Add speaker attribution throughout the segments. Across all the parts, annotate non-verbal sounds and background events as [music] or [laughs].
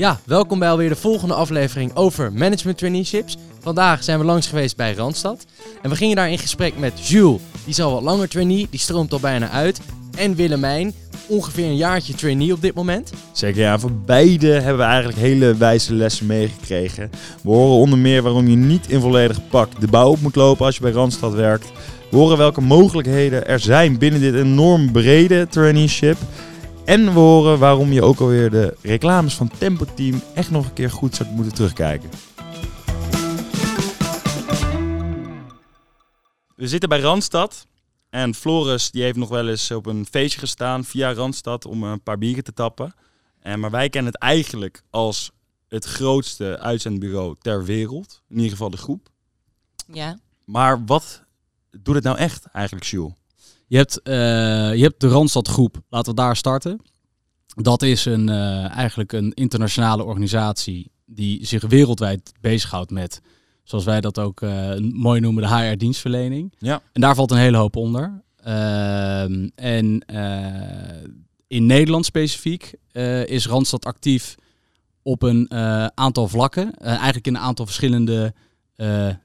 Speaker 1: Ja, welkom bij alweer de volgende aflevering over management traineeships. Vandaag zijn we langs geweest bij Randstad. En we gingen daar in gesprek met Jules, die is al wat langer trainee, die stroomt al bijna uit. En Willemijn, ongeveer een jaartje trainee op dit moment.
Speaker 2: Zeker ja, voor beide hebben we eigenlijk hele wijze lessen meegekregen. We horen onder meer waarom je niet in volledig pak de bouw op moet lopen als je bij Randstad werkt. We horen welke mogelijkheden er zijn binnen dit enorm brede traineeship. En we horen waarom je ook alweer de reclames van Tempo Team echt nog een keer goed zou moeten terugkijken. We zitten bij Randstad. En Floris die heeft nog wel eens op een feestje gestaan via Randstad om een paar bieren te tappen. En, maar wij kennen het eigenlijk als het grootste uitzendbureau ter wereld. In ieder geval de groep.
Speaker 3: Ja.
Speaker 2: Maar wat doet het nou echt eigenlijk, Jules?
Speaker 4: Je hebt, eh, je hebt de Randstad Groep. Laten we daar starten. Dat is een, eh, eigenlijk een internationale organisatie die zich wereldwijd bezighoudt met, zoals wij dat ook eh, mooi noemen, de HR-dienstverlening.
Speaker 2: Ja.
Speaker 4: En daar valt een hele hoop onder. Ehm, en in Nederland specifiek is Randstad actief op een aantal vlakken. Eigenlijk in een aantal verschillende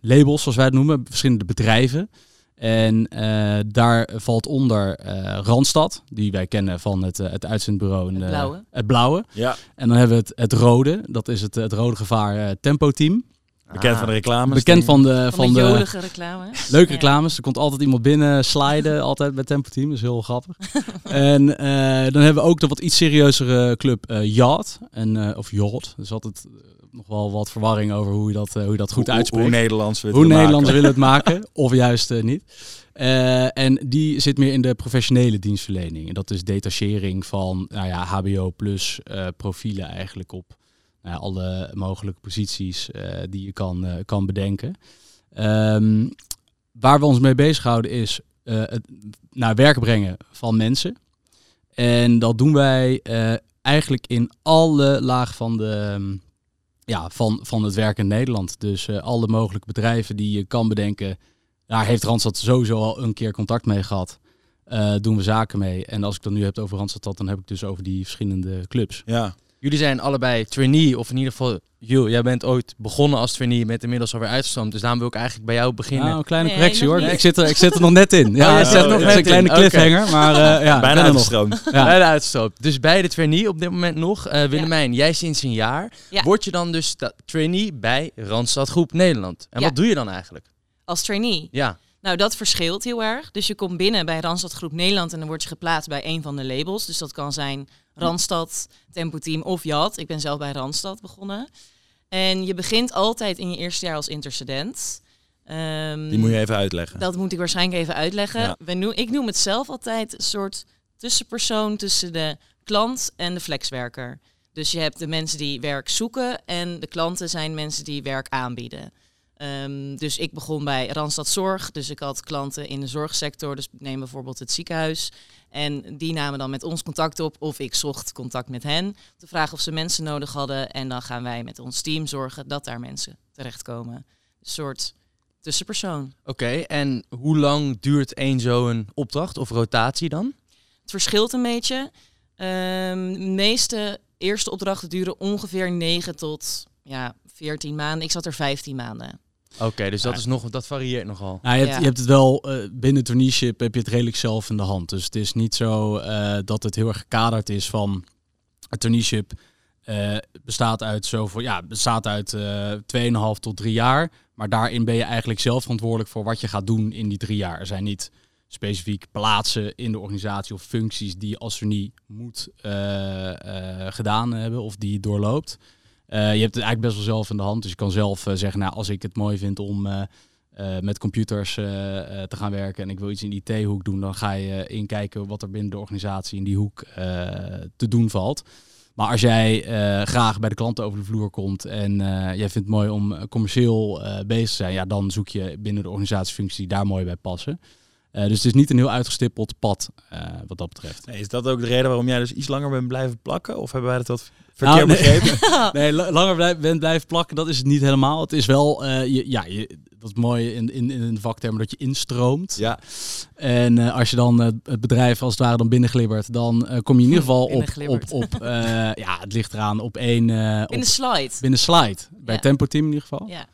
Speaker 4: labels, zoals wij het noemen, verschillende bedrijven. En eh, daar valt onder eh, Randstad, die wij kennen van het, eh, het uitzendbureau. en,
Speaker 3: Het
Speaker 4: eh,
Speaker 3: blauwe.
Speaker 4: het blauwe.
Speaker 2: Ja.
Speaker 4: En dan hebben we het, het rode, dat is het, het rode gevaar eh, tempo team.
Speaker 2: Bekend van de reclames.
Speaker 4: Bekend van de,
Speaker 3: Van,
Speaker 4: van
Speaker 3: de
Speaker 4: de
Speaker 3: jolige reclame.
Speaker 4: leuke
Speaker 3: Ja.
Speaker 4: reclames. Er komt altijd iemand binnen sliden, [laughs] altijd bij tempo team. Dat is heel grappig. [laughs] en eh, dan hebben we ook de wat iets serieuzere club eh Yacht. En, eh, of Yacht. Er is altijd nog wel wat verwarring over hoe je dat, eh, hoe je dat goed
Speaker 2: Hoe-
Speaker 4: uitspreekt.
Speaker 2: Hoe Nederlands we het
Speaker 4: Hoe
Speaker 2: maken.
Speaker 4: willen het [laughs] maken, of juist eh, niet. Eh, en die zit meer in de professionele dienstverlening. En dat is detachering van nou ja, HBO plus profielen eigenlijk op nou ja, alle mogelijke posities die je kan, kan bedenken. Ehm, waar we ons mee bezighouden is het naar werk brengen van mensen. En dat doen wij eigenlijk in alle lagen van de, ehm, ja, van, van het werk in Nederland. Dus eh, alle mogelijke bedrijven die je kan bedenken, daar heeft Randstad sowieso al een keer contact mee gehad. Eh, doen we zaken mee. En als ik dan nu heb over Randstad, dan heb ik dus over die verschillende clubs.
Speaker 2: Ja.
Speaker 1: Jullie zijn allebei trainee, of in ieder geval, Jules, jij bent ooit begonnen als trainee, met inmiddels alweer uitgestroomd. Dus daarom wil ik eigenlijk bij jou beginnen.
Speaker 4: Nou, een kleine
Speaker 3: Nee,
Speaker 4: correctie hoor. Ik zit, er, ik zit er nog net in. [laughs] Ja,
Speaker 1: Oh, zit
Speaker 4: is
Speaker 1: er nog net
Speaker 4: een kleine cliffhanger, maar eh, ja,
Speaker 2: Bijna uitgestroomd.
Speaker 4: Ja.
Speaker 1: Bij de uitstoot. Dus bij de trainee op dit moment nog. Eh Willemijn, jij sinds een jaar.
Speaker 3: Ja.
Speaker 1: Word je dan dus trainee bij Randstad Groep Nederland. En
Speaker 3: Ja.
Speaker 1: wat doe je dan eigenlijk?
Speaker 3: Als trainee.
Speaker 1: Ja.
Speaker 3: Nou, dat verschilt heel erg. Dus je komt binnen bij Randstad Groep Nederland en dan word je geplaatst bij een van de labels. Dus dat kan zijn Randstad, Tempo Team of Jat. Ik ben zelf bij Randstad begonnen. En je begint altijd in je eerste jaar als intercedent. Ehm,
Speaker 2: Die moet je even uitleggen.
Speaker 3: Dat moet ik waarschijnlijk even uitleggen.
Speaker 2: Ja.
Speaker 3: We noem, ik noem het zelf altijd een soort tussenpersoon tussen de klant en de flexwerker. Dus je hebt de mensen die werk zoeken en de klanten zijn mensen die werk aanbieden. Ehm, dus ik begon bij Randstad Zorg. Dus ik had klanten in de zorgsector. Dus neem bijvoorbeeld het ziekenhuis. En die namen dan met ons contact op. Of ik zocht contact met hen. Om te vragen of ze mensen nodig hadden. En dan gaan wij met ons team zorgen dat daar mensen terechtkomen. Een soort tussenpersoon.
Speaker 1: Oké, en hoe lang duurt één zo'n opdracht of rotatie dan?
Speaker 3: Het verschilt een beetje. Ehm, de meeste eerste opdrachten duren ongeveer 9 tot ja, 14 maanden. Ik zat er 15 maanden.
Speaker 1: Oké, dus dat,
Speaker 4: Ja.
Speaker 1: is nog, dat varieert nogal.
Speaker 4: Nou, je, hebt,
Speaker 3: Ja.
Speaker 4: je hebt het wel eh, binnen traineeship heb je het redelijk zelf in de hand. Dus het is niet zo eh, dat het heel erg gekaderd is van het traineeship eh, bestaat uit zoveel, ja, bestaat uit eh 2,5 tot 3 jaar. Maar daarin ben je eigenlijk zelf verantwoordelijk voor wat je gaat doen in die drie jaar. Er zijn niet specifiek plaatsen in de organisatie of functies die je als trainee moet eh, eh, gedaan hebben of die je doorloopt. Eh, je hebt het eigenlijk best wel zelf in de hand. Dus je kan zelf eh, zeggen, nou, als ik het mooi vind om eh, met computers te gaan werken en ik wil iets in die IT-hoek doen, dan ga je inkijken wat er binnen de organisatie in die hoek te doen valt. Maar als jij graag bij de klanten over de vloer komt en jij vindt het mooi om commercieel bezig te zijn, ja, dan zoek je binnen de organisatiefunctie die daar mooi bij passen. Eh, dus het is niet een heel uitgestippeld pad eh, wat dat betreft.
Speaker 2: Nee, is dat ook de reden waarom jij dus iets langer bent blijven plakken? Of hebben wij dat wat verkeerd
Speaker 4: Nou, nee.
Speaker 2: begrepen? [laughs] [laughs]
Speaker 4: Nee, la- langer blijf, bent blijven plakken, dat is het niet helemaal. Het is wel, eh, je, ja, je, dat is mooi in, in, in de vaktermen dat je instroomt.
Speaker 2: Ja,
Speaker 4: En eh, als je dan het bedrijf als het ware dan binnenglibbert, dan eh, kom je in ieder [laughs] geval op, op, op eh, ja, het ligt eraan op één, eh,
Speaker 3: In
Speaker 4: op,
Speaker 3: de slide.
Speaker 4: binnen slide. Bij
Speaker 3: Ja.
Speaker 4: Tempo Team in ieder geval.
Speaker 3: Ja.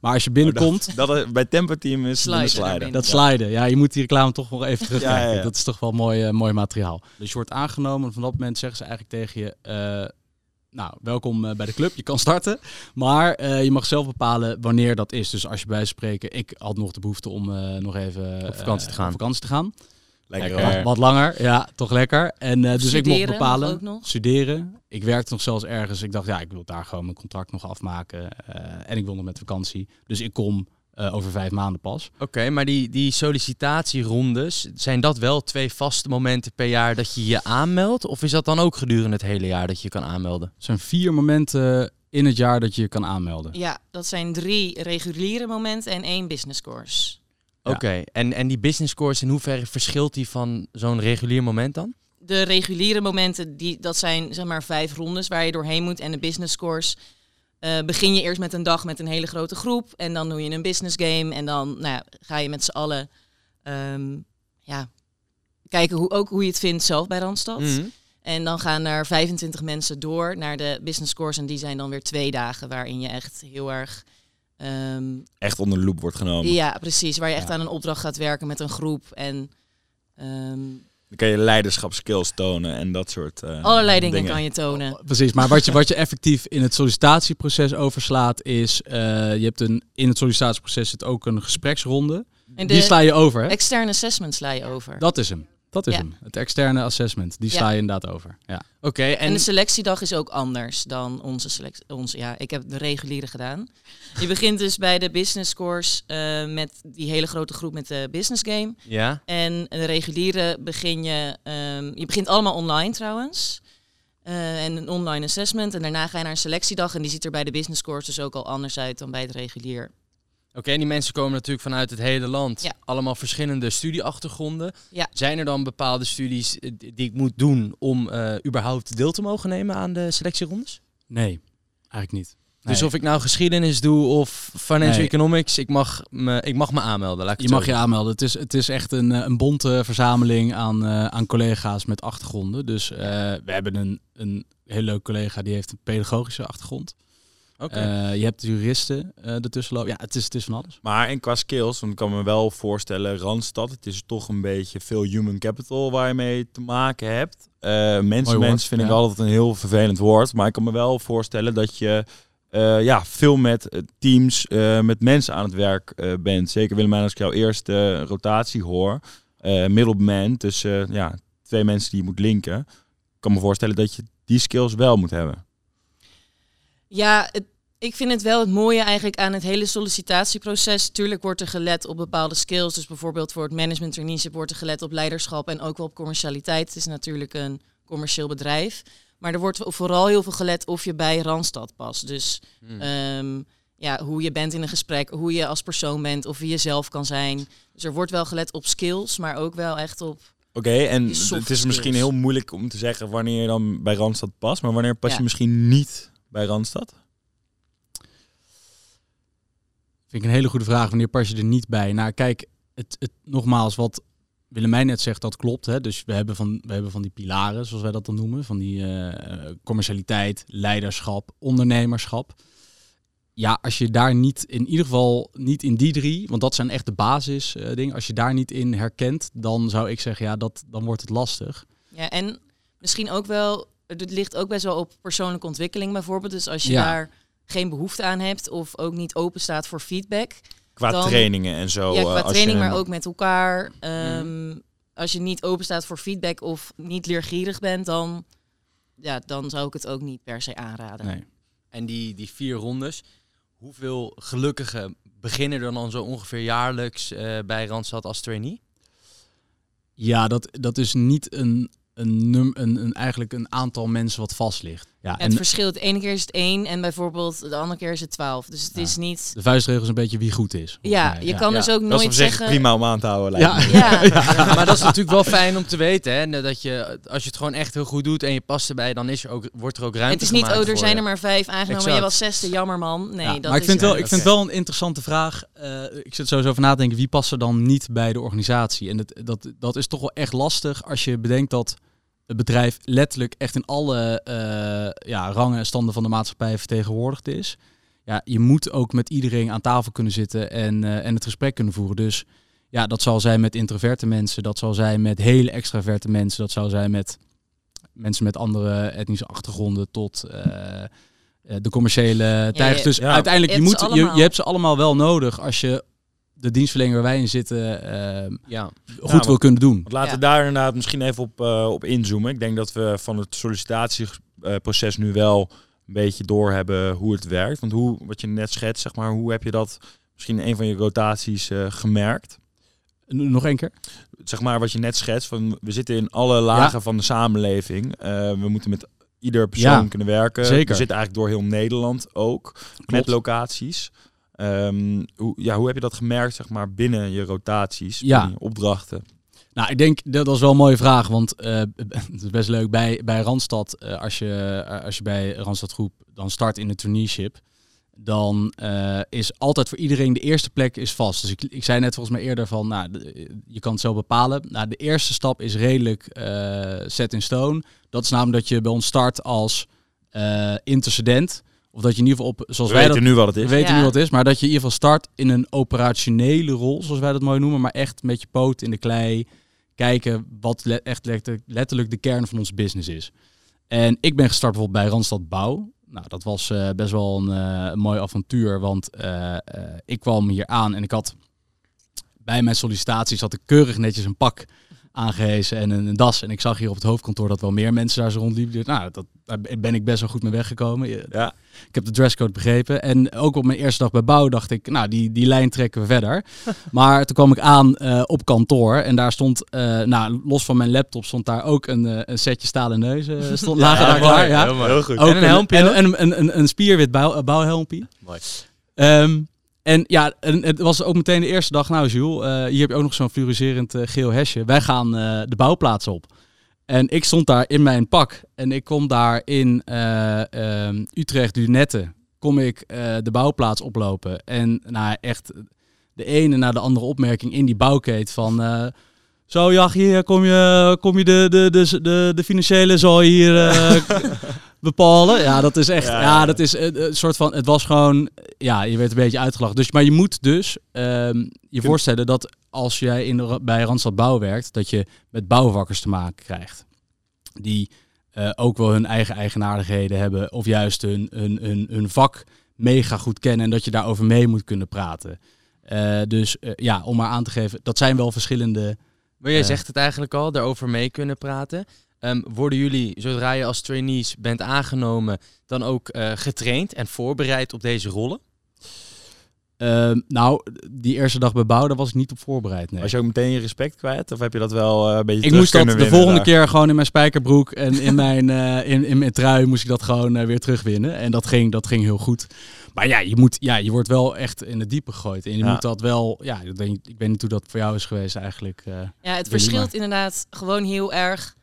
Speaker 4: Maar als je binnenkomt,
Speaker 2: dat, dat, bij Tempo Team is
Speaker 3: Sliden
Speaker 2: het sliden.
Speaker 4: dat sliden, ja, je moet die reclame toch wel even terugkijken.
Speaker 2: Ja, ja, ja.
Speaker 4: Dat is toch wel mooi, eh, mooi materiaal. Dus je wordt aangenomen en van dat moment zeggen ze eigenlijk tegen je... eh, nou, welkom eh, bij de club. Je kan starten. Maar eh, je mag zelf bepalen wanneer dat is. Dus als je bij spreken... Ik had nog de behoefte om eh, nog even...
Speaker 1: Op vakantie te gaan.
Speaker 4: Op vakantie te gaan.
Speaker 2: Lekker.
Speaker 4: Wat, langer, ja, toch lekker. En eh, dus ik mocht bepalen,
Speaker 3: mag ook nog.
Speaker 4: studeren. Ik werkte nog zelfs ergens. Ik dacht, ja, ik wil daar gewoon mijn contract nog afmaken. eh, en ik wil nog met vakantie. Dus ik kom eh, over vijf maanden pas.
Speaker 1: Oké, maar die, die sollicitatierondes, zijn dat wel twee vaste momenten per jaar dat je je aanmeldt? Of is dat dan ook gedurende het hele jaar dat je je kan aanmelden?
Speaker 4: Er zijn vier momenten in het jaar dat je je kan aanmelden.
Speaker 3: Ja, dat zijn drie reguliere momenten en één business course.
Speaker 1: Oké, en, en die business course, in hoeverre verschilt die van zo'n regulier moment dan?
Speaker 3: De reguliere momenten, die, dat zijn zeg maar vijf rondes waar je doorheen moet. En de business course eh, begin je eerst met een dag met een hele grote groep. En dan doe je een business game. En dan nou ja, ga je met z'n allen ehm, ja, kijken hoe, ook hoe je het vindt zelf bij Randstad.
Speaker 1: Mhm.
Speaker 3: En dan gaan er 25 mensen door naar de business course. En die zijn dan weer twee dagen waarin je echt heel erg... ehm,
Speaker 2: Echt onder de loep wordt genomen.
Speaker 3: ja, precies. Waar je echt
Speaker 4: Ja.
Speaker 3: aan een opdracht gaat werken met een groep. En ehm,
Speaker 2: Dan kan je leiderschapskills tonen en dat soort eh,
Speaker 3: allerlei dingen, kan je tonen.
Speaker 4: Precies, maar wat je, wat je effectief in het sollicitatieproces overslaat is... eh, je hebt een, in het sollicitatieproces zit ook een gespreksronde.
Speaker 3: En
Speaker 4: Die sla je over, hè?
Speaker 3: externe assessment sla je over.
Speaker 4: Dat is hem. Dat is
Speaker 3: Ja.
Speaker 4: hem. Het externe assessment. Die
Speaker 3: Ja.
Speaker 4: sla je inderdaad over. Ja.
Speaker 1: Oké,
Speaker 3: En,
Speaker 1: en,
Speaker 3: de selectiedag is ook anders dan onze selectie. Onze, ja, ik heb de reguliere gedaan. Je begint dus bij de business course eh, met die hele grote groep met de business game.
Speaker 1: ja,
Speaker 3: En de reguliere begin je... ehm, je begint allemaal online trouwens. Eh, en een online assessment. En daarna ga je naar een selectiedag. En die ziet er bij de business course dus ook al anders uit dan bij het regulier.
Speaker 1: Oké, en die mensen komen natuurlijk vanuit het hele land.
Speaker 3: Ja.
Speaker 1: Allemaal verschillende studieachtergronden.
Speaker 3: Ja.
Speaker 1: Zijn er dan bepaalde studies eh, die ik moet doen om eh, überhaupt deel te mogen nemen aan de selectierondes?
Speaker 4: Nee, eigenlijk niet.
Speaker 1: Dus of ik nou geschiedenis doe of financial
Speaker 4: Nee.
Speaker 1: economics, ik mag me, ik mag me aanmelden. Laat ik
Speaker 4: Je
Speaker 1: het
Speaker 4: mag je aanmelden. Het is, het is echt een, eh, een bonte verzameling aan, eh, aan collega's met achtergronden. Dus eh, we hebben een, een heel leuk collega die heeft een pedagogische achtergrond. Eh, je hebt juristen eh ertussen lopen. Ja, het is, het is van alles.
Speaker 2: Maar en qua skills, want ik kan me wel voorstellen, Randstad, het is toch een beetje veel human capital waar je mee te maken hebt. Eh mensen, mensen vind ik altijd een heel vervelend woord, maar ik kan me wel voorstellen dat je eh, ja, veel met teams, eh, met mensen aan het werk eh, bent. Zeker Willemijn, als ik jouw eerste rotatie hoor, eh middleman tussen eh, ja, twee mensen die je moet linken. Ik kan me voorstellen dat je die skills wel moet hebben.
Speaker 3: Ja, het- ik vind het wel het mooie eigenlijk aan het hele sollicitatieproces. Tuurlijk wordt er gelet op bepaalde skills. Dus bijvoorbeeld voor het management traineeship wordt er gelet op leiderschap en ook wel op commercialiteit. Het is natuurlijk een commercieel bedrijf. Maar er wordt vooral heel veel gelet of je bij Randstad past. Dus
Speaker 1: Hmm.
Speaker 3: ehm, ja, hoe je bent in een gesprek, hoe je als persoon bent, of je jezelf kan zijn. Dus er wordt wel gelet op skills, maar ook wel echt op...
Speaker 2: Oké, en het is misschien heel moeilijk om te zeggen wanneer je dan bij Randstad past, maar wanneer pas
Speaker 3: Ja.
Speaker 2: je misschien niet bij Randstad?
Speaker 4: Vind ik een hele goede vraag. Wanneer pas je er niet bij? Nou, kijk, het, het, nogmaals, wat Willemijn net zegt, dat klopt. Hè? Dus we hebben, van, we hebben van die pilaren, zoals wij dat dan noemen. Van die eh, commercialiteit, leiderschap, ondernemerschap. Ja, als je daar niet, in ieder geval niet in die drie, want dat zijn echt de basis eh, dingen. Als je daar niet in herkent, dan zou ik zeggen, ja, dat, dan wordt het lastig.
Speaker 3: Ja, en misschien ook wel, het ligt ook best wel op persoonlijke ontwikkeling bijvoorbeeld. Dus als je
Speaker 4: Ja.
Speaker 3: daar geen behoefte aan hebt of ook niet open staat voor feedback.
Speaker 2: Qua
Speaker 3: Dan-
Speaker 2: trainingen en zo.
Speaker 3: ja,
Speaker 2: eh,
Speaker 3: qua
Speaker 2: als
Speaker 3: training,
Speaker 2: je-
Speaker 3: maar ook met elkaar. Ehm, Als je niet open staat voor feedback of niet leergierig bent, dan, ja, dan zou ik het ook niet per se aanraden.
Speaker 4: Nee.
Speaker 1: En die, die vier rondes, hoeveel gelukkigen beginnen er dan zo ongeveer jaarlijks eh, bij Randstad als trainee?
Speaker 4: Ja, dat, dat is niet een, een, num een, een, eigenlijk een aantal mensen wat vast ligt. Ja,
Speaker 3: het verschilt. De ene keer is het één en bijvoorbeeld de andere keer is het twaalf. Dus het is niet...
Speaker 4: De vuistregel is een beetje wie goed is.
Speaker 3: Ja, je kan dus ook nooit zeggen...
Speaker 2: prima om aan te houden.
Speaker 1: Ja. [laughs] Ja. ja. maar dat is natuurlijk wel fijn om te weten. Hè? Dat je, als je het gewoon echt heel goed doet en je past erbij, dan is er ook, wordt er ook ruimte
Speaker 3: Het is niet, oh, er zijn er maar vijf aangenomen exact. je was zesde, jammer man. Nee, dat
Speaker 4: maar ik vind,
Speaker 3: wel,
Speaker 4: ik vind wel een interessante vraag. Uh, ik zit sowieso over na te denken, wie past er dan niet bij de organisatie? En dat, dat, dat is toch wel echt lastig als je bedenkt dat het bedrijf letterlijk echt in alle uh, ja, rangen en standen van de maatschappij vertegenwoordigd is. Ja, je moet ook met iedereen aan tafel kunnen zitten en, uh, en het gesprek kunnen voeren. Dus ja, dat zal zijn met introverte mensen, dat zal zijn met hele extraverte mensen, dat zal zijn met mensen met andere etnische achtergronden tot uh, de commerciële tijgers. dus uiteindelijk, je, moet, je, je hebt ze allemaal wel nodig als je de dienstverlening waar wij in zitten uh, ja. goed wil kunnen doen.
Speaker 2: Laten we daar inderdaad misschien even op, uh, op inzoomen. Ik denk dat we van het sollicitatieproces nu wel een beetje door hebben hoe het werkt. Want hoe, wat je net schetst, zeg maar, hoe heb je dat misschien in een van je rotaties uh, gemerkt?
Speaker 4: Nog één keer?
Speaker 2: Zeg maar wat je net schetst, van we zitten in alle lagen van de samenleving. we moeten met ieder persoon kunnen werken.
Speaker 4: Zeker.
Speaker 2: We zitten eigenlijk door heel Nederland ook, Klopt. met locaties. Um, hoe, ja, hoe heb je dat gemerkt zeg maar, binnen je rotaties, ja. je opdrachten?
Speaker 4: Nou, ik denk dat was wel een mooie vraag, want uh, [laughs] het is best leuk bij, bij Randstad, uh, als, je, uh, als je bij Randstad Groep dan start in de traineeship, dan is altijd voor iedereen de eerste plek is vast. Dus ik, ik zei net volgens mij eerder van, nou, de, je kan het zelf bepalen. Nou, de eerste stap is redelijk set in stone. Dat is namelijk dat je bij ons start als intercedent. Of dat je in ieder geval op, zoals
Speaker 2: we
Speaker 4: wij
Speaker 2: weten nu wat het is.
Speaker 4: We weten nu wat het is, maar dat je in ieder geval start in een operationele rol, zoals wij dat mooi noemen, maar echt met je poot in de klei, kijken wat echt letterlijk de kern van ons business is. En ik ben gestart bijvoorbeeld bij Randstad Bouw. Nou, dat was uh, best wel een, uh, mooi avontuur, want uh, ik kwam hier aan en ik had bij mijn sollicitaties had ik keurig netjes een pak aangehezen en een, das. En ik zag hier op het hoofdkantoor dat wel meer mensen daar zo rondliepen. Dus, nou, dat, daar ben ik best wel goed mee weggekomen. Ja. Ik heb de dresscode begrepen. En ook op mijn eerste dag bij bouw dacht ik, nou, die, die lijn trekken we verder. [laughs] maar toen kwam ik aan uh, op kantoor en daar stond, uh, nou, los van mijn laptop, stond daar ook een, uh, een setje stalen neuzen. stond, [laughs] lagen daar klaar. Ja,
Speaker 2: heel, goed.
Speaker 4: Ook en een helmpje. En, en, een, een, een spierwit bouw, bouwhelmpje. Mooi. Um, en ja, het was ook meteen de eerste dag. Nou, Jules, uh, hier heb je ook nog zo'n fluoriserend uh, geel hesje. Wij gaan uh, de bouwplaats op. En ik stond daar in mijn pak. En ik kom daar in ehm, Utrecht, Dunette, kom ik de bouwplaats oplopen. En nou, echt de ene na de andere opmerking in die bouwkeet van... zo, ja, hier kom je, kom je de, de, de, de, de financiële zooi hier [laughs] bepalen. Ja, dat is echt. Ja, dat is een soort van. Het was gewoon. Ja, je werd een beetje uitgelachen. Dus, maar je moet dus um, je voorstellen dat als jij in de, bij Randstad Bouw werkt, dat je met bouwvakkers te maken krijgt. Die uh, ook wel hun eigen eigenaardigheden hebben. Of juist hun, hun, hun, hun vak mega goed kennen. En dat je daarover mee moet kunnen praten. Uh, dus uh, ja, om maar aan te geven, dat zijn wel verschillende.
Speaker 1: Maar jij zegt het eigenlijk al, daarover mee kunnen praten. Um, worden jullie, zodra je als trainees bent aangenomen, dan ook uh, getraind en voorbereid op deze rollen?
Speaker 4: Uh, nou, die eerste dag bij bouw, daar was ik niet op voorbereid. Nee.
Speaker 2: Was je ook meteen je respect kwijt? Of heb je dat wel uh, een beetje
Speaker 4: Ik moest dat de volgende keer gewoon in mijn spijkerbroek en in mijn, uh, in, in mijn trui moest ik dat gewoon weer terugwinnen. En dat ging, dat ging heel goed. Maar ja, je, moet, ja, je wordt wel echt in het diepe gegooid. En je moet dat wel, ja, ik, denk, ik weet niet hoe dat voor jou is geweest eigenlijk.
Speaker 3: ja, het verschilt inderdaad gewoon heel erg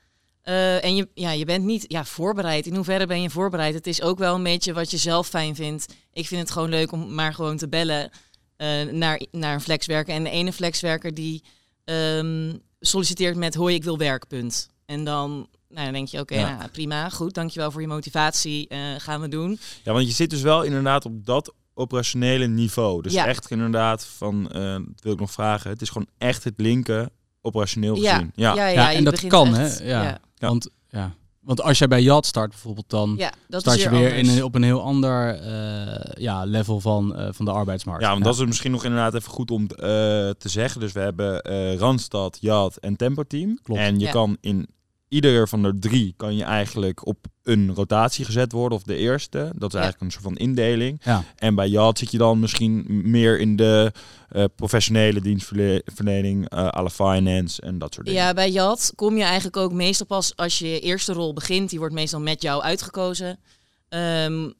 Speaker 3: uh, en je, ja, je bent niet ja, voorbereid. In hoeverre ben je voorbereid? Het is ook wel een beetje wat je zelf fijn vindt. Ik vind het gewoon leuk om maar gewoon te bellen uh, naar, naar een flexwerker. En de ene flexwerker die um, solliciteert met hoi, ik wil werkpunt. En dan, nou, dan denk je, oké, okay, ja. nou, prima, goed, dankjewel voor je motivatie, uh, gaan we doen.
Speaker 2: Ja, want je zit dus wel inderdaad op dat operationele niveau. Dus ja. echt inderdaad van, dat wil ik nog vragen, het is gewoon echt het linken operationeel gezien.
Speaker 3: Ja, ja, ja,
Speaker 4: en dat kan, hè? Ja. Want, ja. Want als jij bij Jad start bijvoorbeeld, dan ja, start je weer in een, op een heel ander uh, ja, level van, uh, van de arbeidsmarkt.
Speaker 2: Ja, want dat is misschien nog inderdaad even goed om uh, te zeggen. Dus we hebben Randstad, Jad en Tempo Team. Klopt. En je kan in iedere van de drie kan je eigenlijk op een rotatie gezet worden. Of de eerste. Dat is eigenlijk een soort van indeling.
Speaker 4: Ja.
Speaker 2: En bij Jad zit je dan misschien meer in de eh, professionele dienstverlening, uh, à la finance en dat soort dingen.
Speaker 3: Ja, bij JAT kom je eigenlijk ook meestal pas als je je eerste rol begint. Die wordt meestal met jou uitgekozen. Ehm,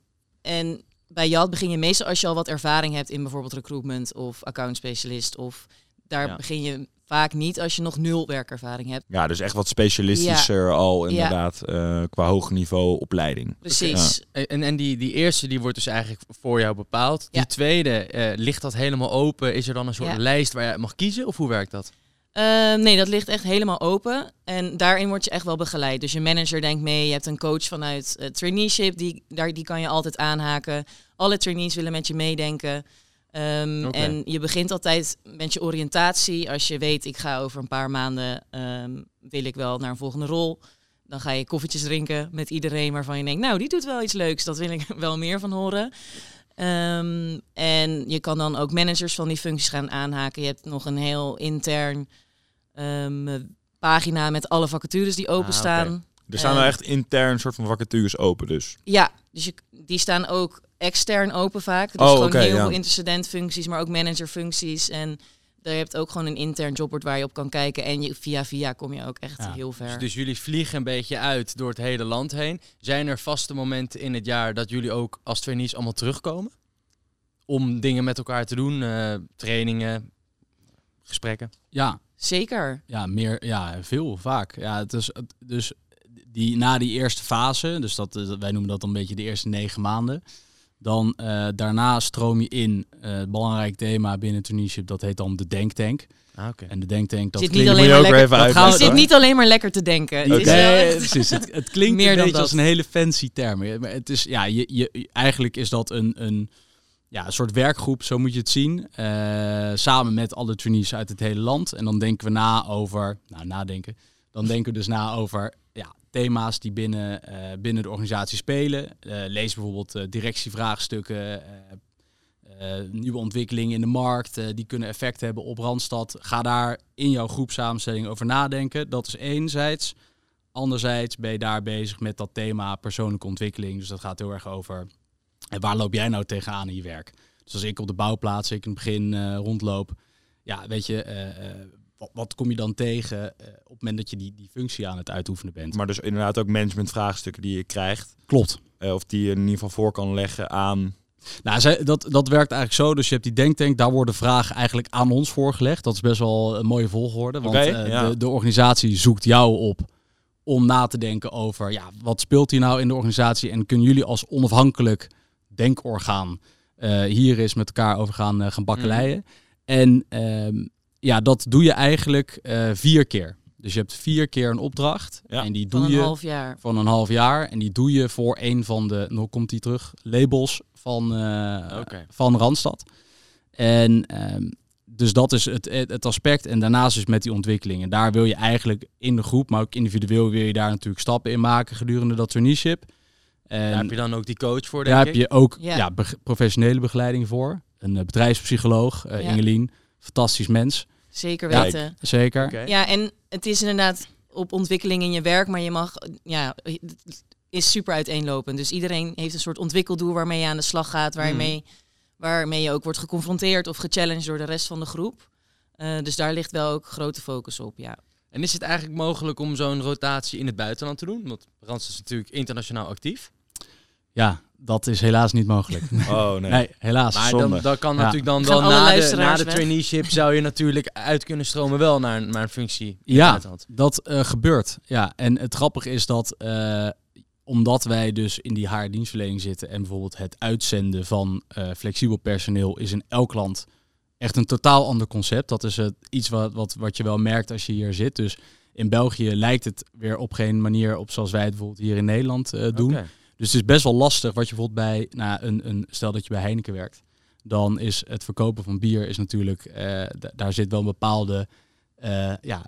Speaker 3: en bij JAT begin je meestal als je al wat ervaring hebt in bijvoorbeeld recruitment of account specialist. Of daar
Speaker 2: Ja.
Speaker 3: begin je vaak niet als je nog nul werkervaring hebt.
Speaker 2: Ja, dus echt wat specialistischer al inderdaad eh, qua hoog niveau opleiding.
Speaker 3: Precies.
Speaker 1: En, en die, die eerste die wordt dus eigenlijk voor jou bepaald. Die tweede, eh, ligt dat helemaal open? Is er dan een soort
Speaker 3: Ja.
Speaker 1: lijst waar je mag kiezen? Of hoe werkt dat?
Speaker 3: Ehm, nee, dat ligt echt helemaal open. En daarin word je echt wel begeleid. Dus je manager denkt mee. Je hebt een coach vanuit traineeship. Die, daar, die kan je altijd aanhaken. Alle trainees willen met je meedenken. Ehm. En je begint altijd met je oriëntatie. Als je weet, ik ga over een paar maanden, ehm, wil ik wel naar een volgende rol. Dan ga je koffietjes drinken met iedereen waarvan je denkt, nou, die doet wel iets leuks. Dat wil ik [laughs] wel meer van horen. Ehm, en je kan dan ook managers van die functies gaan aanhaken. Je hebt nog een heel intern pagina met alle vacatures die openstaan.
Speaker 1: Ah.
Speaker 2: Er staan wel echt intern soort van vacatures open dus.
Speaker 3: Ja, dus je, die staan ook extern open vaak. Dus
Speaker 2: Oh,
Speaker 3: gewoon
Speaker 2: oké,
Speaker 3: heel
Speaker 2: ja.
Speaker 3: veel intercedentfuncties, maar ook managerfuncties. En daar hebt ook gewoon een intern jobbord waar je op kan kijken. En je, via via kom je ook echt
Speaker 4: Ja,
Speaker 3: heel ver.
Speaker 1: Dus, dus jullie vliegen een beetje uit door het hele land heen. Zijn er vaste momenten in het jaar dat jullie ook als trainees allemaal terugkomen? Om dingen met elkaar te doen, eh, trainingen, gesprekken.
Speaker 4: Ja,
Speaker 3: Zeker.
Speaker 4: Ja, meer, ja, veel, vaak. Ja, het is, dus die, na die eerste fase, dus dat, is- wij noemen dat dan een beetje de eerste negen maanden. Dan eh, daarna stroom je in. eh, het belangrijk thema binnen Tunisië, dat heet dan de denktank.
Speaker 1: Ah, oké.
Speaker 4: En de denktank, dat
Speaker 3: Zit
Speaker 4: klinkt...
Speaker 3: niet alleen maar
Speaker 2: ook weer
Speaker 3: lekker.
Speaker 2: even uitleggen.
Speaker 3: zit niet alleen maar lekker te denken. Het is
Speaker 4: Nee, [laughs] precies. Het, het klinkt
Speaker 3: Meer
Speaker 4: een
Speaker 3: dan
Speaker 4: beetje
Speaker 3: dat.
Speaker 4: als een hele fancy term. Maar het is, ja, je, je, eigenlijk is dat een, een, ja, een soort werkgroep, zo moet je het zien. eh, samen met alle trainees uit het hele land. En dan denken we na over, nou nadenken. Dan denken we dus na over ja, thema's die binnen, eh, binnen de organisatie spelen. Eh, lees bijvoorbeeld eh, directievraagstukken. nieuwe ontwikkelingen in de markt, die kunnen effect hebben op Randstad. Ga daar in jouw groepsamenstelling over nadenken. Dat is enerzijds. Anderzijds ben je daar bezig met dat thema persoonlijke ontwikkeling. Dus dat gaat heel erg over en waar loop jij nou tegenaan in je werk. Dus als ik op de bouwplaats, ik in het begin rondloop, ja, weet je, wat, wat kom je dan tegen eh, op het moment dat je die, die functie aan het uitoefenen bent?
Speaker 2: Maar dus inderdaad ook managementvraagstukken die je krijgt.
Speaker 4: Klopt.
Speaker 2: eh, of die je in ieder geval voor kan leggen aan...
Speaker 4: Nou, dat, dat werkt eigenlijk zo. Dus je hebt die denktank, daar worden vragen eigenlijk aan ons voorgelegd. Dat is best wel een mooie volgorde. Want eh,
Speaker 2: ja.
Speaker 4: de, de organisatie zoekt jou op om na te denken over ja, wat speelt hier nou in de organisatie. En kunnen jullie als onafhankelijk denkorgaan hier eens met elkaar over gaan, gaan bakkeleien. En ehm, ja, dat doe je eigenlijk eh, vier keer. Dus je hebt vier keer een opdracht.
Speaker 2: Ja.
Speaker 4: En die
Speaker 3: van
Speaker 4: doe
Speaker 3: een
Speaker 4: je
Speaker 3: half jaar.
Speaker 4: van een half jaar. En die doe je voor een van de, nog komt die terug, labels van, eh, van Randstad. En ehm, dus dat is het, het, aspect. En daarnaast dus met die ontwikkelingen. Daar wil je eigenlijk in de groep, maar ook individueel wil je daar natuurlijk stappen in maken gedurende dat traineeship. En
Speaker 1: Daar heb je dan ook die coach voor, denk
Speaker 4: daar heb je ook
Speaker 3: Ja.
Speaker 4: professionele begeleiding voor. Een eh, bedrijfspsycholoog, eh
Speaker 3: Ja.
Speaker 4: Ingelien. Fantastisch mens,
Speaker 3: Zeker
Speaker 4: Ja.
Speaker 3: weten.
Speaker 4: zeker.
Speaker 1: Oké.
Speaker 3: Ja, en het is inderdaad op ontwikkeling in je werk, maar je mag, ja, het is super uiteenlopend. Dus iedereen heeft een soort ontwikkeldoel waarmee je aan de slag gaat, waarmee, waarmee je ook wordt geconfronteerd of gechallenged door de rest van de groep. Eh, dus daar ligt wel ook grote focus op, ja.
Speaker 1: En is het eigenlijk mogelijk om zo'n rotatie in het buitenland te doen? Want Randstad is natuurlijk internationaal actief.
Speaker 4: Ja, dat is helaas niet mogelijk. [laughs]
Speaker 2: Oh nee.
Speaker 4: Nee, helaas.
Speaker 1: Maar
Speaker 2: zonde.
Speaker 1: dan, dan kan
Speaker 4: Ja.
Speaker 1: natuurlijk dan wel na de, na de traineeship zou je natuurlijk uit kunnen stromen wel naar, een- naar een functie in het
Speaker 4: Ja, dat eh, gebeurt. Ja, en het grappige is dat eh, omdat wij dus in die HR-dienstverlening zitten en bijvoorbeeld het uitzenden van eh, flexibel personeel is in elk land echt een totaal ander concept. Dat is het iets wat, wat, wat je wel merkt als je hier zit. Dus in België lijkt het weer op geen manier op zoals wij het bijvoorbeeld hier in Nederland eh, doen. Dus het is best wel lastig wat je bijvoorbeeld bij, nou, een, een, stel dat je bij Heineken werkt, dan is het verkopen van bier is natuurlijk, eh, daar zit wel een bepaalde, eh, ja,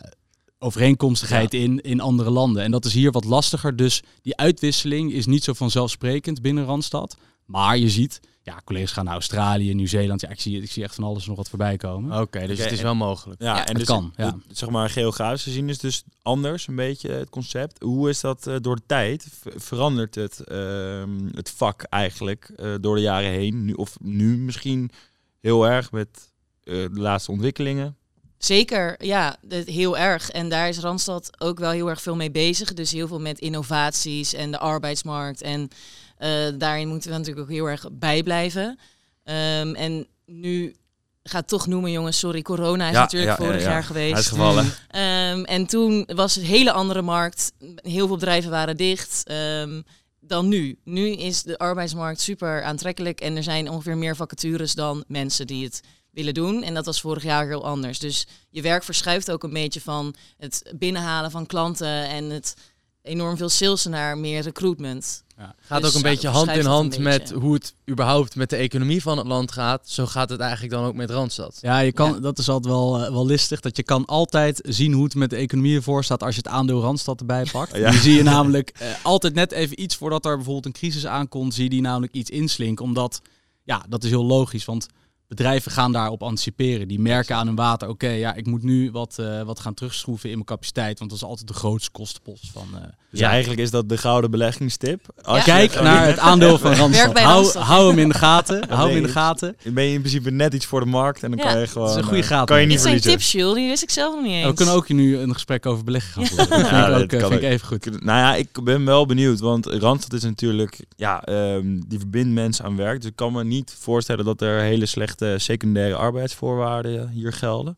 Speaker 4: overeenkomstigheid in in andere landen. En dat is hier wat lastiger. Dus die uitwisseling is niet zo vanzelfsprekend binnen Randstad. Maar je ziet, ja, collega's gaan naar Australië, Nieuw-Zeeland. Ja, ik zie, ik zie echt van alles nog wat voorbij komen.
Speaker 1: Oké, dus het is
Speaker 2: en-
Speaker 1: wel mogelijk.
Speaker 2: Ja,
Speaker 3: Ja,
Speaker 2: en
Speaker 4: het
Speaker 2: dus
Speaker 4: kan, ja.
Speaker 2: het- zeg maar geografisch gezien is dus anders een beetje het concept. Hoe is dat eh, door de tijd? Verandert het, ehm, het vak eigenlijk eh, door de jaren heen? Nu, of nu misschien heel erg met eh, de laatste ontwikkelingen?
Speaker 3: Zeker, ja, dat- heel erg. En daar is Randstad ook wel heel erg veel mee bezig. Dus heel veel met innovaties en de arbeidsmarkt. En daarin moeten we natuurlijk ook heel erg bijblijven. Ehm, en nu ga het toch noemen, jongens. Sorry, corona is
Speaker 2: Ja,
Speaker 3: natuurlijk
Speaker 2: ja,
Speaker 3: vorig
Speaker 2: ja.
Speaker 3: jaar geweest.
Speaker 2: Uitgevallen.
Speaker 3: Ehm, en toen was het een hele andere markt. Heel veel bedrijven waren dicht. ehm, dan nu. Nu is de arbeidsmarkt super aantrekkelijk. En er zijn ongeveer meer vacatures dan mensen die het willen doen. En dat was vorig jaar heel anders. Dus je werk verschuift ook een beetje van het binnenhalen van klanten en het enorm veel sales naar meer recruitment.
Speaker 1: Gaat
Speaker 3: Dus
Speaker 1: ook een
Speaker 3: ja,
Speaker 1: beetje hand in hand
Speaker 3: een
Speaker 1: met hoe het überhaupt met de economie van het land gaat. Zo gaat het eigenlijk dan ook met Randstad.
Speaker 4: Ja, je kan,
Speaker 3: Ja.
Speaker 4: dat is altijd wel, eh, wel listig. Dat je kan altijd zien hoe het met de economie ervoor staat als je het aandeel Randstad erbij pakt. [laughs]
Speaker 2: Ja.
Speaker 4: Die zie je namelijk eh, altijd net even iets voordat er bijvoorbeeld een crisis aankomt, zie je die namelijk iets inslinken. Omdat, ja, dat is heel logisch, want bedrijven gaan daarop anticiperen. Die merken aan hun water, oké, ja, ik moet nu wat, eh, wat gaan terugschroeven in mijn capaciteit. Want dat is altijd de grootste kostenpost van... eh,
Speaker 2: Dus
Speaker 1: Ja.
Speaker 2: eigenlijk is dat de gouden beleggingstip. Als
Speaker 3: Ja.
Speaker 2: je
Speaker 4: Kijk
Speaker 2: gewoon-
Speaker 4: naar het aandeel van [laughs] Randstad.
Speaker 3: bij
Speaker 4: Hou, hou hem in de gaten. [laughs] Hou hem in de gaten.
Speaker 2: Dan ben je in principe net iets voor de markt en dan
Speaker 3: Ja,
Speaker 2: kan je gewoon...
Speaker 4: is een goede
Speaker 2: eh,
Speaker 4: graad,
Speaker 2: Kan je niet
Speaker 3: Dit zijn tips, Jules, die wist ik zelf nog niet eens.
Speaker 4: We kunnen ook nu een gesprek over beleggen gaan voeren. Dat vind
Speaker 2: Ja,
Speaker 4: ik
Speaker 2: dat
Speaker 4: ook
Speaker 2: kan
Speaker 4: vind ik
Speaker 2: ook.
Speaker 4: even goed.
Speaker 2: Nou ja, ik ben wel benieuwd, want Randstad is natuurlijk, ja, ehm, die verbindt mensen aan werk. Dus ik kan me niet voorstellen dat er hele slechte secundaire arbeidsvoorwaarden hier gelden.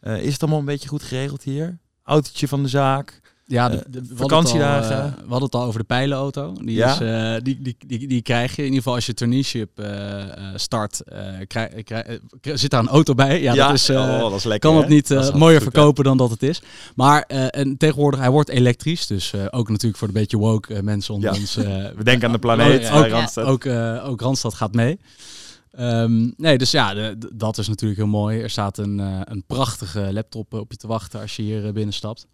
Speaker 2: Eh, is het allemaal een beetje goed geregeld hier? Autootje van de zaak.
Speaker 4: Ja,
Speaker 2: Eh,
Speaker 4: de,
Speaker 2: vakantiedagen.
Speaker 4: Al, eh, we hadden het al over de pijlenauto. Die,
Speaker 2: Ja?
Speaker 4: is, die, die, die, die krijg je. In ieder geval als je traineeship start, krijg, krijg- zit daar een auto bij. Ja, dat is...
Speaker 2: oh, dat is lekker.
Speaker 4: kan het niet mooier verkopen dan dat het is. Maar en tegenwoordig, hij wordt elektrisch. Dus ook natuurlijk voor de beetje woke mensen onder
Speaker 2: Ja.
Speaker 4: ons. [laughs]
Speaker 2: We denken aan de [laughs] planeet
Speaker 4: ook, ook, ook Randstad gaat mee. Ehm, nee, dus ja, de- de- dat is natuurlijk heel mooi. Er staat een, eh, een prachtige laptop eh, op je te wachten als je hier eh, binnenstapt.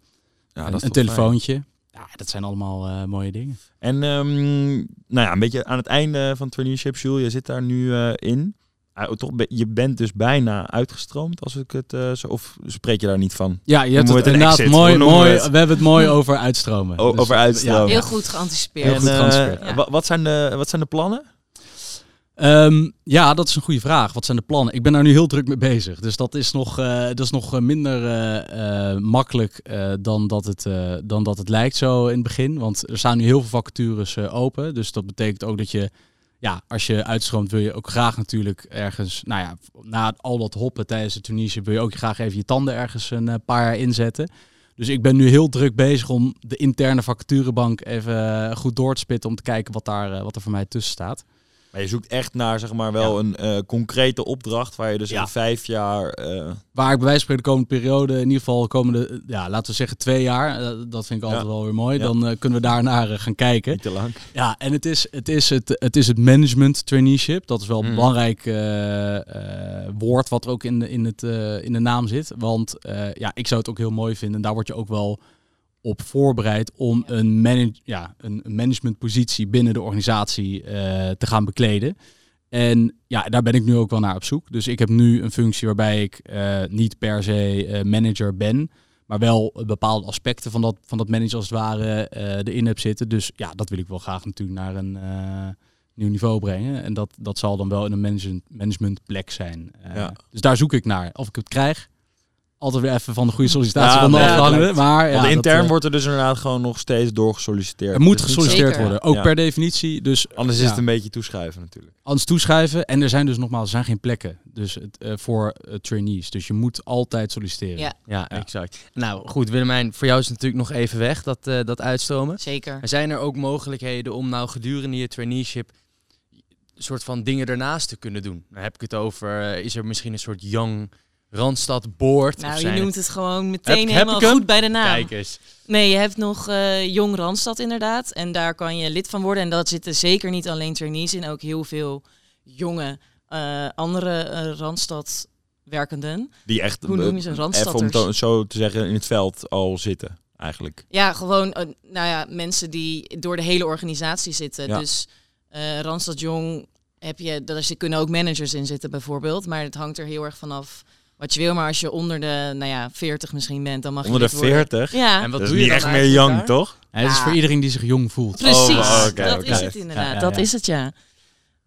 Speaker 2: Ja,
Speaker 4: een,
Speaker 2: dat is
Speaker 4: een
Speaker 2: toch fijn.
Speaker 4: telefoontje. Ja, dat zijn allemaal eh, mooie dingen.
Speaker 2: En ehm, nou ja, een beetje aan het einde van traineeship, Jules, je zit daar nu eh, in. Ah, toch, be- je bent dus bijna uitgestroomd, als ik het eh, zo... Of spreek je daar niet van?
Speaker 4: Ja, je hebt het inderdaad
Speaker 2: exit?
Speaker 4: mooi, mooi.
Speaker 2: het?
Speaker 4: We hebben het mooi over uitstromen.
Speaker 2: O- over uitstromen.
Speaker 3: Heel goed geanticipeerd.
Speaker 4: Heel goed
Speaker 2: En,
Speaker 4: geanticipeerd.
Speaker 3: Ja.
Speaker 2: wa- wat, zijn de, wat zijn de plannen?
Speaker 4: Ehm, ja, dat is een goede vraag. Wat zijn de plannen? Ik ben daar nu heel druk mee bezig. Dus dat is nog, eh, dat is nog eh, minder eh, makkelijk dan, dat het, dan dat het lijkt zo in het begin. Want er staan nu heel veel vacatures open. Dus dat betekent ook dat je, ja, als je uitstroomt, wil je ook graag natuurlijk ergens, nou ja, na al dat hoppen tijdens de Tunesië, wil je ook graag even je tanden ergens een paar jaar inzetten. Dus ik ben nu heel druk bezig om de interne vacaturebank even goed door te spitten om te kijken wat, daar, wat er voor mij tussen staat.
Speaker 2: Maar je zoekt echt naar zeg maar wel een eh, concrete opdracht waar je dus
Speaker 4: Ja.
Speaker 2: in vijf jaar. eh,
Speaker 4: Waar ik bij wijze van spreken de komende periode, in ieder geval de komende, ja, laten we zeggen twee jaar, eh, dat vind ik altijd
Speaker 2: Ja.
Speaker 4: wel weer mooi.
Speaker 2: Ja.
Speaker 4: Dan eh, kunnen we daar naar eh, gaan kijken.
Speaker 2: niet te lang.
Speaker 4: Ja, en het is het, is het, het, is het management traineeship. Dat is wel een
Speaker 1: Mhm.
Speaker 4: belangrijk eh, eh, woord wat er ook in de, in het, eh, in de naam zit. Want eh, ja, ik zou het ook heel mooi vinden. En daar word je ook wel op voorbereid om een, manage, ja, een managementpositie binnen de organisatie eh, te gaan bekleden. En ja, daar ben ik nu ook wel naar op zoek. Dus ik heb nu een functie waarbij ik eh, niet per se eh, manager ben, maar wel bepaalde aspecten van dat, van dat manager als het ware eh, erin heb zitten. Dus ja, dat wil ik wel graag natuurlijk naar een eh, nieuw niveau brengen. En dat, dat zal dan wel in een management, managementplek zijn. Eh,
Speaker 2: Ja.
Speaker 4: Dus daar zoek ik naar. Of ik het krijg. Altijd weer even van de goede sollicitatie
Speaker 2: Ja,
Speaker 4: van afhangen. Maar ja, dat,
Speaker 2: intern
Speaker 4: eh,
Speaker 2: wordt er dus inderdaad gewoon nog steeds doorgesolliciteerd.
Speaker 4: er moet
Speaker 2: Dus
Speaker 4: gesolliciteerd
Speaker 3: Zeker.
Speaker 4: worden. Ook
Speaker 2: Ja.
Speaker 4: per definitie. Dus
Speaker 2: Anders is het een beetje toeschuiven natuurlijk.
Speaker 4: anders toeschrijven. En er zijn dus nogmaals er zijn geen plekken dus het, eh, voor eh, trainees. Dus je moet altijd solliciteren.
Speaker 3: Ja.
Speaker 1: Exact. Nou goed, Willemijn, voor jou is het natuurlijk nog even weg, dat, eh, dat uitstromen.
Speaker 3: Zeker.
Speaker 1: Maar zijn er ook mogelijkheden om nou gedurende je traineeship een soort van dingen ernaast te kunnen doen? Dan heb ik het over, is er misschien een soort young Randstad board?
Speaker 3: Nou, je noemt het gewoon meteen
Speaker 1: Heb- heb
Speaker 3: helemaal
Speaker 1: hem?
Speaker 3: goed bij de naam.
Speaker 1: Kijk eens.
Speaker 3: Nee, je hebt nog eh, Jong Randstad inderdaad. En daar kan je lid van worden. En dat zitten zeker niet alleen trainees in. Ook heel veel jonge eh, andere eh, Randstad werkenden.
Speaker 2: Die echt,
Speaker 3: Hoe noem je ze?
Speaker 2: eh, even om het zo te zeggen, in het veld al zitten, eigenlijk.
Speaker 3: Ja, gewoon nou ja, mensen die door de hele organisatie zitten.
Speaker 2: Ja.
Speaker 3: Dus eh Randstad Jong heb je, daar kunnen ook managers in zitten bijvoorbeeld. Maar het hangt er heel erg vanaf wat je wil. Maar als je onder de, nou ja, 40 misschien bent, dan mag
Speaker 2: Onder
Speaker 3: je
Speaker 2: de
Speaker 3: lid worden.
Speaker 2: 40.
Speaker 3: Ja,
Speaker 1: En wat
Speaker 2: dat
Speaker 1: doe je
Speaker 2: niet echt meer young,
Speaker 1: daar?
Speaker 2: toch?
Speaker 4: Ja, het is voor iedereen die zich jong voelt.
Speaker 3: precies.
Speaker 2: Oh,
Speaker 3: dat is het inderdaad.
Speaker 4: Ja, ja,
Speaker 3: Dat is het, ja.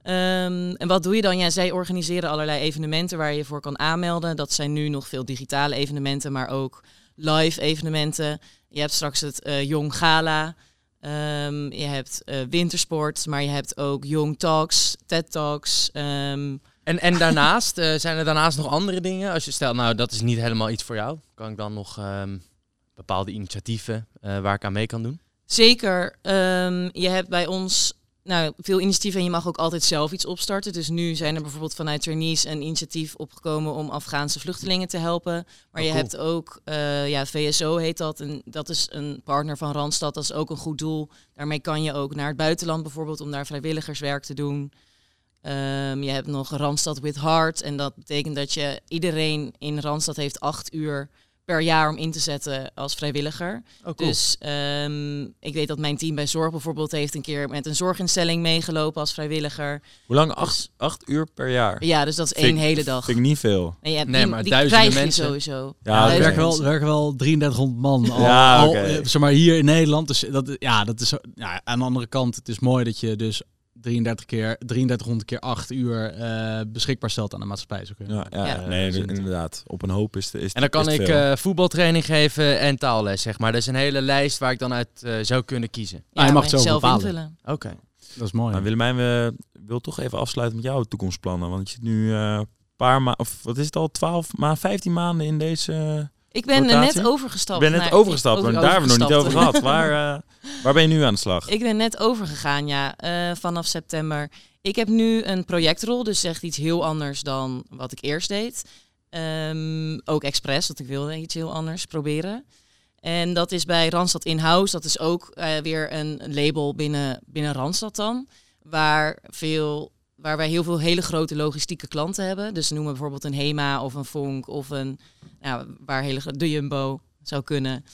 Speaker 3: Ehm, en wat doe je dan? Ja, zij organiseren allerlei evenementen waar je je voor kan aanmelden. Dat zijn nu nog veel digitale evenementen, maar ook live evenementen. Je hebt straks het eh, Jong Gala. Ehm, je hebt eh, wintersport, maar je hebt ook Jong Talks, TED Talks. ehm,
Speaker 1: En, en daarnaast, eh, zijn er daarnaast nog andere dingen? Als je stelt, nou, dat is niet helemaal iets voor jou. Kan ik dan nog ehm, bepaalde initiatieven eh, waar ik aan mee kan doen?
Speaker 3: Zeker. Ehm, je hebt bij ons nou, veel initiatieven en je mag ook altijd zelf iets opstarten. Dus nu zijn er bijvoorbeeld vanuit Trainees een initiatief opgekomen om Afghaanse vluchtelingen te helpen. Maar
Speaker 1: Oh,
Speaker 3: je
Speaker 1: cool.
Speaker 3: hebt ook, eh, ja, VSO heet dat. En dat is een partner van Randstad. Dat is ook een goed doel. Daarmee kan je ook naar het buitenland bijvoorbeeld om daar vrijwilligerswerk te doen. Ehm, je hebt nog Randstad with Heart. En dat betekent dat je iedereen in Randstad heeft acht uur per jaar om in te zetten als vrijwilliger.
Speaker 1: Oh, cool.
Speaker 3: Dus ehm, ik weet dat mijn team bij Zorg bijvoorbeeld heeft een keer met een zorginstelling meegelopen als vrijwilliger.
Speaker 2: Hoe lang? Acht, acht uur per jaar?
Speaker 3: Ja, dus dat is
Speaker 2: Vind
Speaker 3: één
Speaker 2: ik-
Speaker 3: hele dag.
Speaker 2: Vind ik niet veel.
Speaker 3: En je hebt
Speaker 1: Nee,
Speaker 3: die,
Speaker 1: maar
Speaker 3: die
Speaker 1: duizenden mensen.
Speaker 3: sowieso.
Speaker 2: Ja,
Speaker 4: Ja, er werken wel, er werken wel 3300 man al,
Speaker 2: Ja,
Speaker 4: al,
Speaker 2: oké.
Speaker 4: eh, zeg maar hier in Nederland. Dus dat, ja, dat is ja, aan de andere kant, het is mooi dat je dus 33 keer, 3300 keer 8 uur eh, beschikbaar stelt aan de maatschappij. Zo kun je-
Speaker 2: Ja, ja,
Speaker 3: Ja.
Speaker 2: nee, inderdaad. Op een hoop is, de, is
Speaker 1: En dan kan
Speaker 2: het
Speaker 1: ik eh, voetbaltraining geven en taalles, zeg maar. Dat is een hele lijst waar ik dan uit eh, zou kunnen kiezen.
Speaker 4: Ah, je mag
Speaker 3: maar
Speaker 4: het zelf bepalen.
Speaker 3: invullen.
Speaker 1: Oké.
Speaker 4: Dat is mooi.
Speaker 2: Nou? Willemijn, we wil toch even afsluiten met jouw toekomstplannen. Want je zit nu eh, een paar maanden, of wat is het al, 12 maanden, 15 maanden in deze...
Speaker 3: Ik ben
Speaker 2: Rotatie?
Speaker 3: net overgestapt.
Speaker 2: Ik ben net
Speaker 3: naar-
Speaker 2: overgestapt,
Speaker 3: over-
Speaker 2: maar daar hebben we nog niet over gehad. Waar, eh, waar ben je nu aan de slag?
Speaker 3: Ik ben net overgegaan, ja, eh, vanaf september. Ik heb nu een projectrol, dus echt iets heel anders dan wat ik eerst deed. Ehm, ook expres, want ik wilde iets heel anders proberen. En dat is bij Randstad In-House. Dat is ook eh, weer een label binnen, binnen Randstad dan. Waar, veel, waar wij heel veel hele grote logistieke klanten hebben. Dus noemen bijvoorbeeld een HEMA of een Vonk of een... Nou, waar hele, de Jumbo zou kunnen.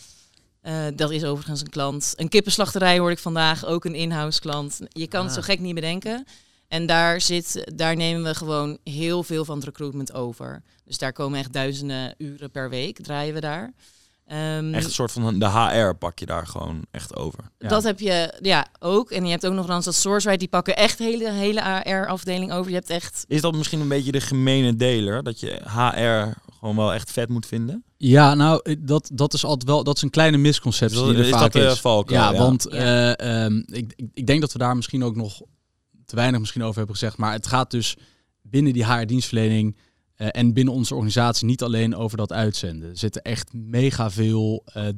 Speaker 3: Eh, dat is overigens een klant. Een kippenslachterij hoorde ik vandaag, ook een in-house klant. Je kan het zo
Speaker 1: Ah.
Speaker 3: gek niet bedenken. En daar, zit, daar nemen we gewoon heel veel van het recruitment over. Dus daar komen echt duizenden uren per week, draaien we daar. Ehm,
Speaker 2: Echt een soort van de HR pak je daar gewoon echt over.
Speaker 4: Ja.
Speaker 3: Dat heb je ja, ook. En je hebt ook nog Randstad Sourceright, die pakken echt hele, hele AR-afdeling over. Je hebt echt...
Speaker 2: Is dat misschien een beetje de gemene deler? Dat je HR gewoon wel echt vet moet vinden?
Speaker 4: Ja, nou, dat, dat is altijd wel, dat is een kleine misconceptie
Speaker 2: Is dat-
Speaker 4: die er
Speaker 2: is
Speaker 4: vaak
Speaker 2: dat de
Speaker 4: is.
Speaker 2: valkuil?
Speaker 4: Ja,
Speaker 2: Ja.
Speaker 4: want
Speaker 3: Ja.
Speaker 4: eh, ehm, ik, ik, ik denk dat we daar misschien ook nog te weinig misschien over hebben gezegd. Maar het gaat dus binnen die HR-dienstverlening eh, en binnen onze organisatie niet alleen over dat uitzenden. Er zitten echt mega veel eh,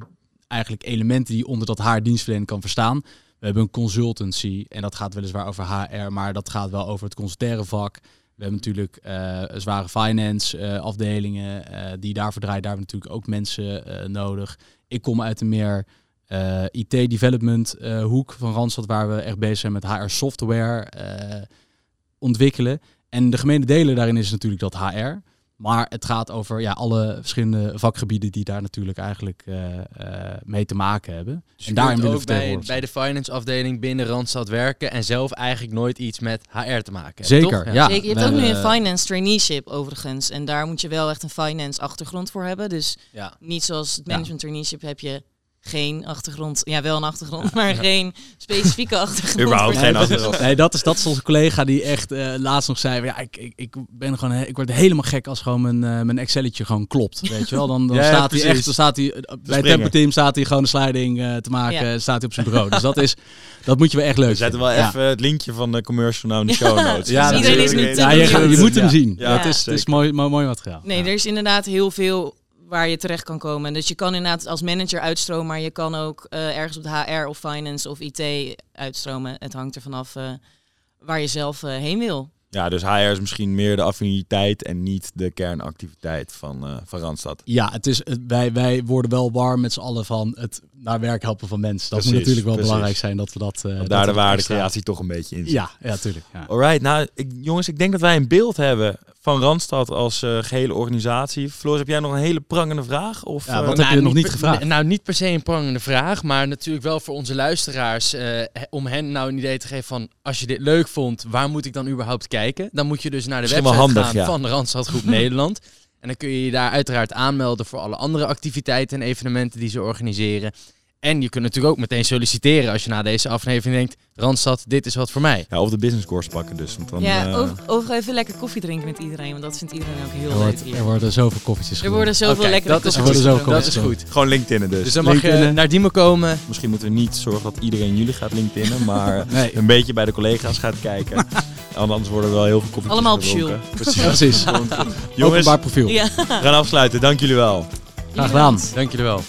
Speaker 4: eigenlijk elementen die onder dat HR-dienstverlening kan verstaan. We hebben een consultancy en dat gaat weliswaar over HR, maar dat gaat wel over het consultaire vak. We hebben natuurlijk eh, zware finance eh, afdelingen eh, die daarvoor draaien. Daar hebben natuurlijk ook mensen nodig. Ik kom uit een meer IT-development eh, hoek van Randstad, waar we echt bezig zijn met HR-software eh, ontwikkelen. En de gemene delen daarin is natuurlijk dat HR. Maar het gaat over ja, alle verschillende vakgebieden die daar natuurlijk eigenlijk eh, eh, mee te maken hebben.
Speaker 1: Dus
Speaker 4: en
Speaker 1: je
Speaker 4: daarin willen we
Speaker 1: bij, bij de finance afdeling binnen Randstad werken en zelf eigenlijk nooit iets met HR te maken hebben,
Speaker 4: Zeker,
Speaker 1: toch?
Speaker 4: ja.
Speaker 3: Zeker, je hebt ook nu een finance traineeship overigens. En daar moet je wel echt een finance achtergrond voor hebben. Dus
Speaker 1: Ja.
Speaker 3: niet zoals het
Speaker 4: Ja.
Speaker 3: management traineeship heb je geen achtergrond. Ja, wel een achtergrond, maar geen specifieke achtergrond.
Speaker 2: Überhaupt geen [laughs] achtergrond.
Speaker 4: Nee, dat is, dat is onze collega die echt eh, laatst nog zei: ja, ik, ik, ik ben gewoon, ik word helemaal gek als gewoon mijn, eh, mijn Excelletje gewoon klopt. Weet je wel? Dan, dan [laughs]
Speaker 2: Ja, ja,
Speaker 4: staat hij echt, dan staat hij eh, bij het. Tempo Team staat hij gewoon een sliding eh, te maken,
Speaker 3: Ja.
Speaker 4: staat hij op zijn bureau. Dus dat is, dat moet je wel echt leuk
Speaker 2: We zetten wel even het linkje van de commercial nou in de show notes.
Speaker 4: Ja,
Speaker 3: Dus iedereen is nu
Speaker 4: je, gaat- je moet hem
Speaker 2: Ja.
Speaker 4: zien.
Speaker 2: Ja,
Speaker 4: dat is, het is mooi, mooi, mooi materiaal.
Speaker 3: Nee,
Speaker 4: Ja.
Speaker 3: er is inderdaad heel veel waar je terecht kan komen. Dus je kan inderdaad als manager uitstromen, maar je kan ook eh, ergens op de HR of finance of IT uitstromen. Het hangt er vanaf eh, waar je zelf eh, heen wil.
Speaker 2: Ja, dus HR is misschien meer de affiniteit en niet de kernactiviteit van, eh van Randstad.
Speaker 4: Ja, het is, wij, wij worden wel warm met z'n allen van het naar werk helpen van mensen. Dat
Speaker 2: Precies,
Speaker 4: moet natuurlijk wel
Speaker 2: precies.
Speaker 4: belangrijk zijn dat we dat. eh,
Speaker 2: Want
Speaker 4: dat
Speaker 2: daar de waardecreatie toch een beetje in zit.
Speaker 4: Ja, ja, tuurlijk. Ja.
Speaker 2: Alright, nou ik, jongens, ik denk dat wij een beeld hebben van Randstad als eh, gehele organisatie. Floris, heb jij nog een hele prangende vraag? Of,
Speaker 4: Ja,
Speaker 2: eh,
Speaker 4: wat heb je nog niet
Speaker 1: per-
Speaker 4: gevraagd?
Speaker 1: Nou, niet per se een prangende vraag, maar natuurlijk wel voor onze luisteraars. eh, om hen nou een idee te geven van, als je dit leuk vond, waar moet ik dan überhaupt kijken? Dan moet je dus naar de
Speaker 2: Misschien
Speaker 1: website
Speaker 2: handig,
Speaker 1: gaan
Speaker 2: ja.
Speaker 1: van de Randstad Groep [laughs] Nederland. En dan kun je je daar uiteraard aanmelden voor alle andere activiteiten en evenementen die ze organiseren. En je kunt natuurlijk ook meteen solliciteren als je na deze aflevering denkt, Randstad, dit is wat voor mij.
Speaker 2: ja, of de business course pakken dus. Want dan,
Speaker 3: ja,
Speaker 2: eh,
Speaker 3: over, over even lekker koffie drinken met iedereen, want dat vindt iedereen ook heel
Speaker 4: Er,
Speaker 3: leuk hier.
Speaker 4: er worden zoveel koffietjes
Speaker 3: Er worden zoveel
Speaker 1: Oké,
Speaker 3: lekkere
Speaker 1: dat is
Speaker 4: Er
Speaker 3: koffie
Speaker 4: worden
Speaker 1: goed.
Speaker 4: zoveel
Speaker 1: Dat is goed.
Speaker 2: Gewoon LinkedIn dus.
Speaker 1: Dus dan mag je naar Diemen komen.
Speaker 2: Misschien moeten we niet zorgen dat iedereen jullie gaat LinkedInen, [laughs] maar
Speaker 4: Nee,
Speaker 2: een beetje bij de collega's gaat kijken. [laughs] Anders worden er wel heel veel koffie.
Speaker 3: Allemaal op Jules.
Speaker 2: Precies. [laughs]
Speaker 4: precies.
Speaker 2: Jongens,
Speaker 4: Openbaar profiel.
Speaker 3: Ja.
Speaker 2: we gaan afsluiten. Dank jullie wel.
Speaker 4: Graag gedaan.
Speaker 1: Dank jullie wel.